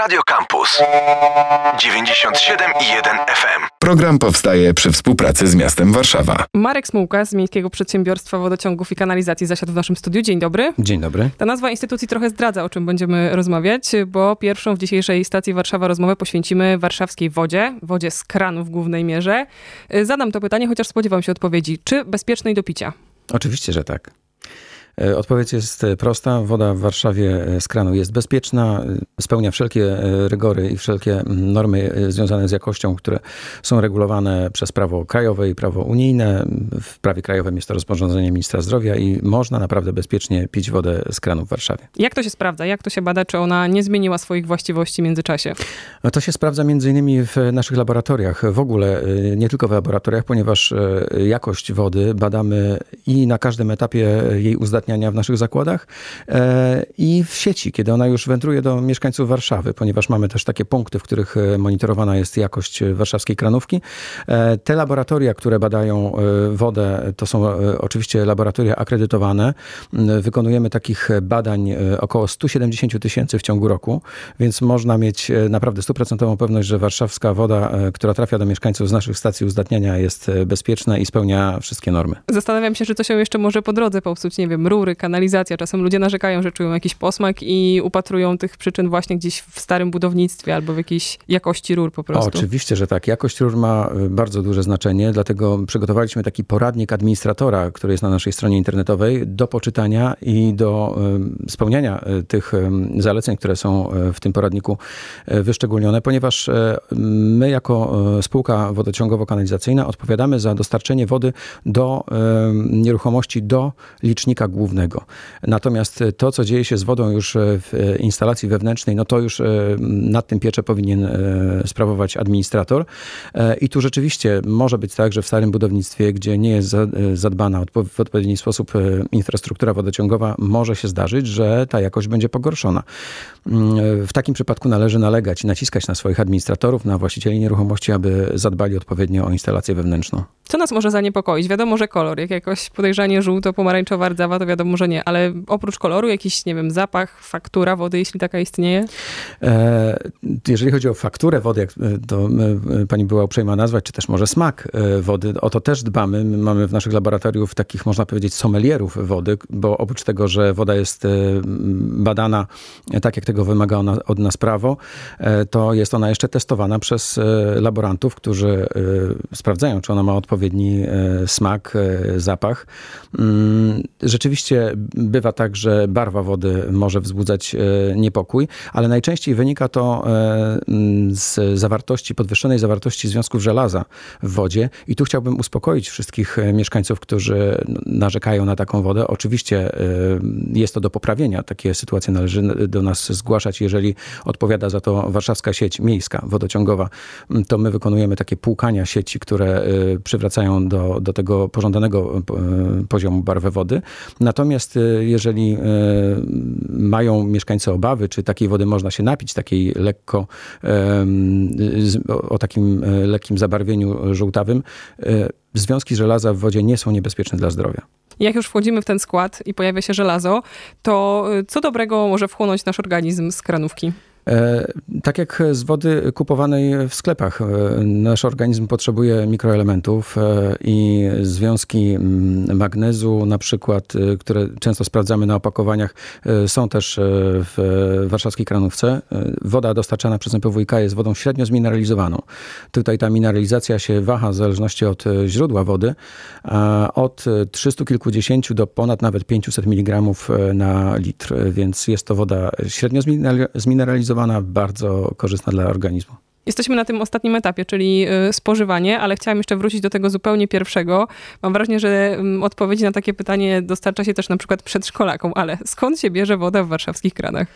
Radio Campus 97,1 FM. Program powstaje przy współpracy z miastem Warszawa. Marek Smułka z Miejskiego Przedsiębiorstwa Wodociągów i Kanalizacji zasiadł w naszym studiu. Dzień dobry. Dzień dobry. Ta nazwa instytucji trochę zdradza, o czym będziemy rozmawiać, bo pierwszą w dzisiejszej stacji Warszawa rozmowę poświęcimy warszawskiej wodzie, wodzie z kranu w głównej mierze. Zadam to pytanie, chociaż spodziewam się odpowiedzi. Czy bezpiecznej do picia? Oczywiście, że tak. E, odpowiedź jest e, prosta. Woda w Warszawie e, z kranu jest bezpieczna, spełnia wszelkie rygory i wszelkie normy związane z jakością, które są regulowane przez prawo krajowe i prawo unijne. W prawie krajowym jest to rozporządzenie ministra zdrowia i można naprawdę bezpiecznie pić wodę z kranu w Warszawie. Jak to się sprawdza? Jak to się bada? Czy ona nie zmieniła swoich właściwości w międzyczasie? No to się sprawdza między innymi w naszych laboratoriach. W ogóle nie tylko w laboratoriach, ponieważ jakość wody badamy i na każdym etapie jej uzdatniania w naszych zakładach e, i w sieci, kiedy ona już wędruje do mieszkańców Warszawy, ponieważ mamy też takie punkty, w których e, monitorowana jest jakość warszawskiej kranówki. E, te laboratoria, które badają wodę, to są oczywiście laboratoria akredytowane. Wykonujemy takich badań około 170 tysięcy w ciągu roku, więc można mieć naprawdę stuprocentową pewność, że warszawska woda, która trafia do mieszkańców z naszych stacji uzdatniania jest bezpieczna i spełnia wszystkie normy. Zastanawiam się, czy to się jeszcze może po drodze popsuć, nie wiem, rury, kanalizacja. Czasem ludzie narzekają, że czują jakiś posmak i upatrują tych przyczyn właśnie gdzieś w starym budownictwie albo w jakiejś jakości rur po prostu. Oczywiście, że tak. Jakość rur ma y, bardzo duże znaczenie, dlatego przygotowaliśmy taki poradnik administratora, który jest na naszej stronie internetowej do poczytania i do y, spełniania y, tych zaleceń, które są w tym poradniku wyszczególnione, ponieważ my jako spółka wodociągowo-kanalizacyjna odpowiadamy za dostarczenie wody do nieruchomości do licznika głównego głównego. Natomiast to, co dzieje się z wodą już w instalacji wewnętrznej, no to już e, nad tym pieczę powinien e, sprawować administrator. E, I tu rzeczywiście może być tak, że w starym budownictwie, gdzie nie jest zadbana w odpowiedni sposób infrastruktura wodociągowa, może się zdarzyć, że ta jakość będzie pogorszona. Mm, w takim przypadku należy nalegać naciskać na swoich administratorów, na właścicieli nieruchomości, aby zadbali odpowiednio o instalację wewnętrzną. Co nas może zaniepokoić? Wiadomo, że kolor, jak jakoś podejrzanie żółto-pomarańczowa, rdzawa, to wiadomo, że nie, ale oprócz koloru jakiś, nie wiem, zapach, faktura wody, jeśli taka istnieje? E, jeżeli chodzi o fakturę wody, jak to pani była uprzejma nazwać, czy też może smak e, wody, o to też dbamy. My mamy w naszych laboratoriów takich, można powiedzieć, sommelierów wody, bo oprócz tego, że woda jest e, badana tak, jak tego wymaga ona, od nas prawo, to jest ona jeszcze testowana przez laborantów, którzy sprawdzają, czy ona ma odpowiedni smak, zapach. Mm, rzeczywiście bywa tak, że barwa wody może wzbudzać e, niepokój, ale najczęściej wynika to e, z zawartości, podwyższonej zawartości związków żelaza w wodzie. I tu chciałbym uspokoić wszystkich e, mieszkańców, którzy narzekają na taką wodę. Oczywiście jest to do poprawienia. Takie sytuacje należy do nas zgłaszać. Jeżeli odpowiada za to warszawska sieć miejska, wodociągowa, to my wykonujemy takie płukania sieci, które przywracają do, do tego pożądanego poziomu barwy wody. Natomiast e, jeżeli e, mają mieszkańcy obawy, czy takiej wody można się napić, takiej lekko, o takim e, lekkim zabarwieniu żółtawym, związki żelaza w wodzie nie są niebezpieczne dla zdrowia. Jak już wchodzimy w ten skład i pojawia się żelazo, to co dobrego może wchłonąć nasz organizm z kranówki? E, tak jak z wody kupowanej w sklepach, e, nasz organizm potrzebuje mikroelementów e, i związki mm, magnezu, na przykład, które często sprawdzamy na opakowaniach, są też w warszawskiej kranówce. Woda dostarczana przez MPWiK jest wodą średnio zmineralizowaną. Tutaj ta mineralizacja się waha w zależności od źródła wody, od 300 kilkudziesięciu do ponad nawet 500 mg na litr, więc jest to woda średnio zmineralizowana bardzo korzystna dla organizmu. Jesteśmy na tym ostatnim etapie, czyli y, spożywanie, ale chciałam jeszcze wrócić do tego zupełnie pierwszego. Mam wrażenie, że mm, odpowiedzi na takie pytanie dostarcza się też na przykład przedszkolakom, ale skąd się bierze woda w warszawskich kranach?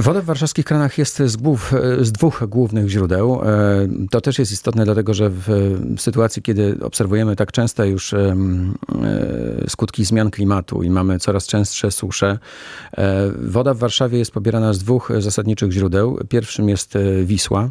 Woda w warszawskich kranach jest z, głów, z, dwóch głównych źródeł. E, to też jest istotne, dlatego że w sytuacji, kiedy obserwujemy tak częste już e, skutki zmian klimatu i mamy coraz częstsze susze, e, woda w Warszawie jest pobierana z dwóch zasadniczych źródeł. Pierwszym jest Wisła,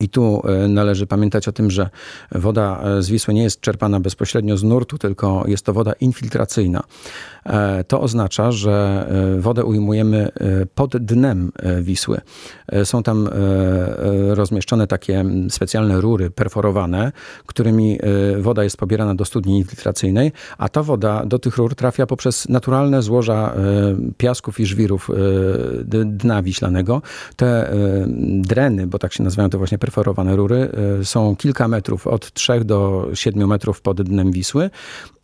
I tu e, należy pamiętać o tym, że woda e, z Wisły nie jest czerpana bezpośrednio z nurtu, tylko jest to woda infiltracyjna. E, to oznacza, że wodę ujmujemy pod dnem Wisły. Są tam rozmieszczone takie specjalne rury perforowane, którymi woda jest pobierana do studni infiltracyjnej, a ta woda do tych rur trafia poprzez naturalne złoża piasków i żwirów dna wiślanego. Te dreny, bo tak się nazywają to właśnie perforowane rury y, są kilka metrów, od 3 do 7 metrów pod dnem Wisły.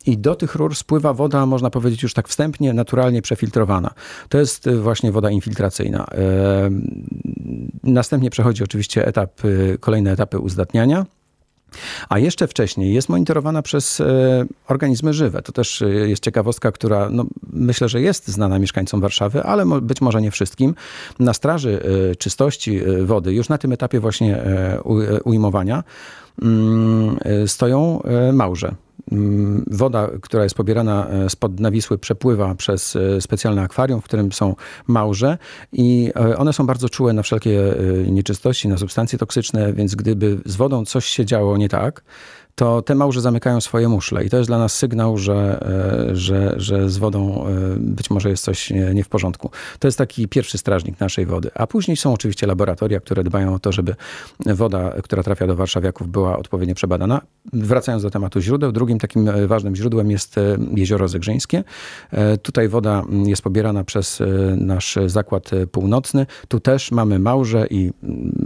I do tych rur spływa woda, można powiedzieć już tak wstępnie, naturalnie przefiltrowana. To jest y, właśnie woda infiltracyjna. Y, następnie przechodzi oczywiście etap, kolejne etapy uzdatniania. A jeszcze wcześniej jest monitorowana przez e, organizmy żywe. To też e, jest ciekawostka, która no, myślę, że jest znana mieszkańcom Warszawy, ale być może nie wszystkim. Na straży e, czystości wody, już na tym etapie właśnie ujmowania, mm, stoją małże. Mm, woda, która jest pobierana e, spod dna Wisły, przepływa przez e, specjalne akwarium, w którym są małże i e, one są bardzo czułe na wszelkie nieczystości, na substancje toksyczne, więc gdyby z wodą coś się działo nie tak, to te małże zamykają swoje muszle i to jest dla nas sygnał, że, e, że, że z wodą e, być może jest coś nie w porządku. To jest taki pierwszy strażnik naszej wody. A później są oczywiście laboratoria, które dbają o to, żeby woda, która trafia do warszawiaków była odpowiednio przebadana. Wracając do tematu źródeł, drugim takim e, ważnym źródłem jest jezioro Zegrzyńskie. Tutaj woda jest pobierana przez nasz zakład północny. Tu też mamy małże i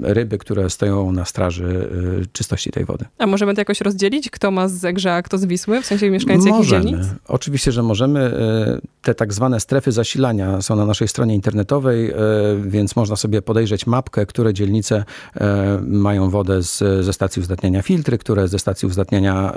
ryby, które stoją na straży czystości tej wody. A możemy to jakoś roz rozdzielić, kto ma z Zegrza, a kto z Wisły? W sensie mieszkańcy możemy. jakich dzielnic? Oczywiście, że możemy. E, te tak zwane strefy zasilania są na naszej stronie internetowej, e, więc można sobie podejrzeć mapkę, które dzielnice e, mają wodę z, ze stacji uzdatniania filtry, które ze stacji uzdatniania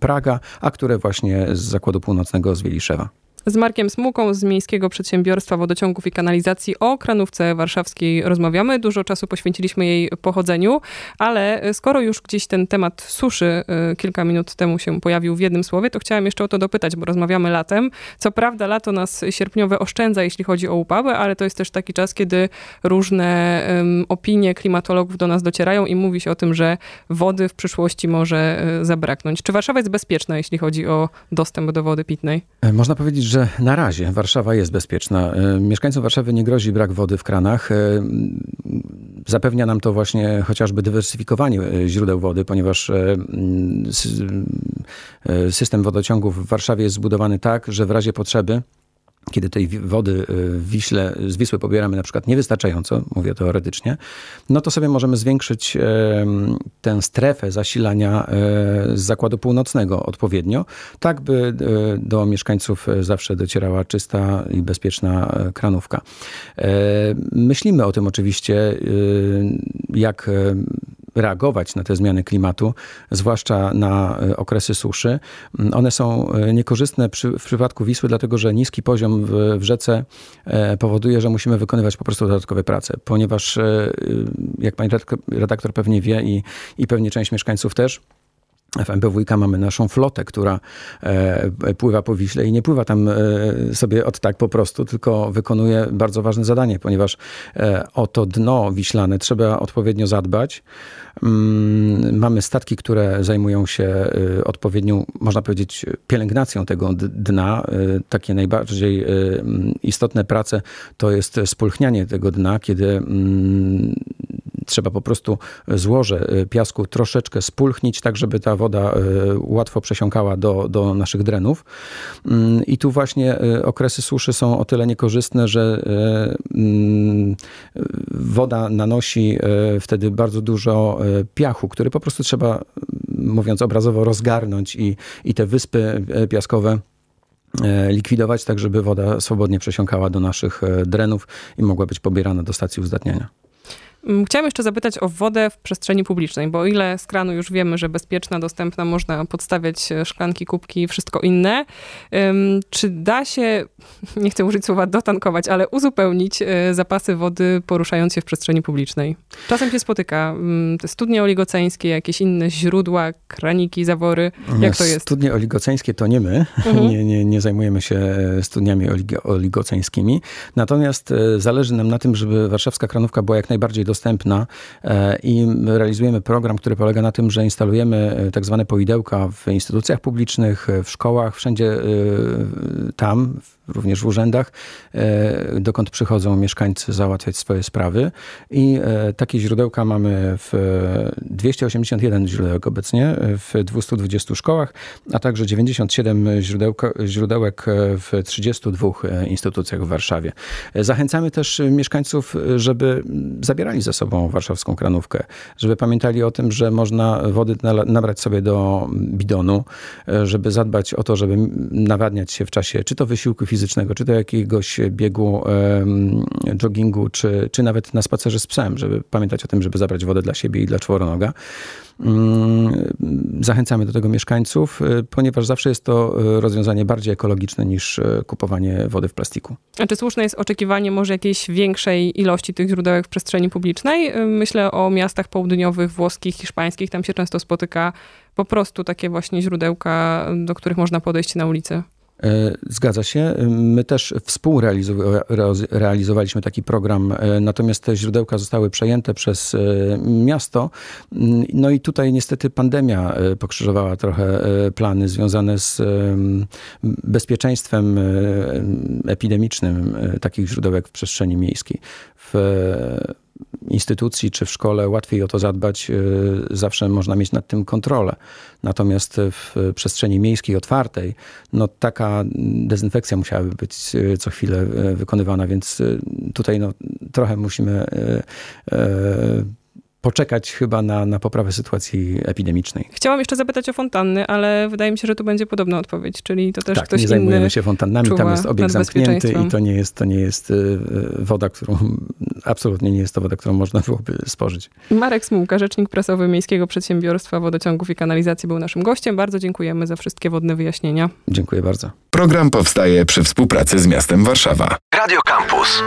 Praga, a które właśnie z Zakładu Północnego z Wieliszewa z Markiem Smuką z Miejskiego Przedsiębiorstwa Wodociągów i Kanalizacji o kranówce warszawskiej rozmawiamy. Dużo czasu poświęciliśmy jej pochodzeniu, ale skoro już gdzieś ten temat suszy y, kilka minut temu się pojawił w jednym słowie, to chciałam jeszcze o to dopytać, bo rozmawiamy latem. Co prawda lato nas sierpniowe oszczędza, jeśli chodzi o upały, ale to jest też taki czas, kiedy różne um, opinie klimatologów do nas docierają i mówi się o tym, że wody w przyszłości może y, zabraknąć. Czy Warszawa jest bezpieczna, jeśli chodzi o dostęp do wody pitnej? E, można powiedzieć, że że na razie Warszawa jest bezpieczna. E, mieszkańcom Warszawy nie grozi brak wody w kranach. E, zapewnia nam to właśnie chociażby dywersyfikowanie e, źródeł wody, ponieważ system wodociągów w Warszawie jest zbudowany tak, że w razie potrzeby kiedy tej wody y, w Wiśle, z Wisły pobieramy na przykład niewystarczająco, mówię teoretycznie, no to sobie możemy zwiększyć tę strefę zasilania e, z zakładu północnego odpowiednio, tak by e, do mieszkańców zawsze docierała czysta i bezpieczna e, kranówka. Myślimy o tym oczywiście, jak reagować na te zmiany klimatu, zwłaszcza na e, okresy suszy. Mm, one są e, niekorzystne przy, w przypadku Wisły, dlatego że niski poziom w, w rzece e, powoduje, że musimy wykonywać po prostu dodatkowe prace, ponieważ jak pani redaktor pewnie wie i, i pewnie część mieszkańców też, w MPWiK mamy naszą flotę, która e, pływa po Wiśle i nie pływa tam e, sobie od tak po prostu, tylko wykonuje bardzo ważne zadanie, ponieważ e, o to dno wiślane trzeba odpowiednio zadbać. Mm, mamy statki, które zajmują się odpowiednią, można powiedzieć, pielęgnacją tego dna. Takie najbardziej istotne prace to jest spulchnianie tego dna, kiedy mm, trzeba po prostu złoże y, piasku troszeczkę spulchnić, tak żeby ta woda y, łatwo przesiąkała do, do naszych drenów. Mm, I tu właśnie y, okresy suszy są o tyle niekorzystne, że mm, woda nanosi wtedy bardzo dużo piachu, który po prostu trzeba, mówiąc obrazowo, rozgarnąć i, i te wyspy piaskowe likwidować, tak żeby woda swobodnie przesiąkała do naszych drenów i mogła być pobierana do stacji uzdatniania. Mm, chciałam jeszcze zapytać o wodę w przestrzeni publicznej, bo o ile z kranu już wiemy, że bezpieczna, dostępna, można podstawiać e, szklanki, kubki, wszystko inne, czy da się, nie chcę użyć słowa dotankować, ale uzupełnić e, zapasy wody poruszając się w przestrzeni publicznej? Czasem się spotyka mm, te studnie oligoceńskie, jakieś inne źródła, kraniki, zawory. Jak to jest? Studnie oligoceńskie to nie my. Mhm. Nie, nie, nie zajmujemy się e, studniami oligoceńskimi. Natomiast zależy nam na tym, żeby warszawska kranówka była jak najbardziej dostępna dostępna i realizujemy program, który polega na tym, że instalujemy tak zwane poidełka w instytucjach publicznych, w szkołach, wszędzie tam, również w urzędach, e, dokąd przychodzą mieszkańcy załatwiać swoje sprawy. I e, takie źródełka mamy w 281 źródełek obecnie w 220 szkołach, a także 97 źródełka, źródełek w 32 instytucjach w Warszawie. Zachęcamy też mieszkańców, żeby zabierali ze sobą warszawską kranówkę, żeby pamiętali o tym, że można wody nabrać sobie do bidonu, żeby zadbać o to, żeby nawadniać się w czasie czy to wysiłku fizycznego, fizycznego, czy do jakiegoś biegu, joggingu, czy, czy nawet na spacerze z psem, żeby pamiętać o tym, żeby zabrać wodę dla siebie i dla czworonoga. Mm, zachęcamy do tego mieszkańców, e, ponieważ zawsze jest to e, rozwiązanie bardziej ekologiczne niż e, kupowanie wody w plastiku. A czy słuszne jest oczekiwanie może jakiejś większej ilości tych źródełek w przestrzeni publicznej? Myślę o miastach południowych, włoskich, hiszpańskich. Tam się często spotyka po prostu takie właśnie źródełka, do których można podejść na ulicy. E, zgadza się. My też współrealizowaliśmy taki program, e, natomiast te źródełka zostały przejęte przez e, miasto. No i tutaj niestety pandemia pokrzyżowała trochę plany związane z bezpieczeństwem epidemicznym takich źródełek w przestrzeni miejskiej. W instytucji czy w szkole łatwiej o to zadbać, y, zawsze można mieć nad tym kontrolę. Natomiast w przestrzeni miejskiej otwartej, no taka dezynfekcja musiałaby być y, co chwilę y, wykonywana, więc tutaj no, trochę musimy poczekać chyba na, na poprawę sytuacji epidemicznej. Chciałam jeszcze zapytać o fontanny, ale wydaje mi się, że tu będzie podobna odpowiedź, czyli to też tak, ktoś nie zajmujemy się fontannami, tam jest obiekt zamknięty i to nie jest, to nie jest y, woda, którą, absolutnie nie jest to woda, którą można byłoby spożyć. Marek Smułka, rzecznik prasowy Miejskiego Przedsiębiorstwa Wodociągów i Kanalizacji był naszym gościem. Bardzo dziękujemy za wszystkie wodne wyjaśnienia. Dziękuję bardzo. Program powstaje przy współpracy z miastem Warszawa. Radio Campus.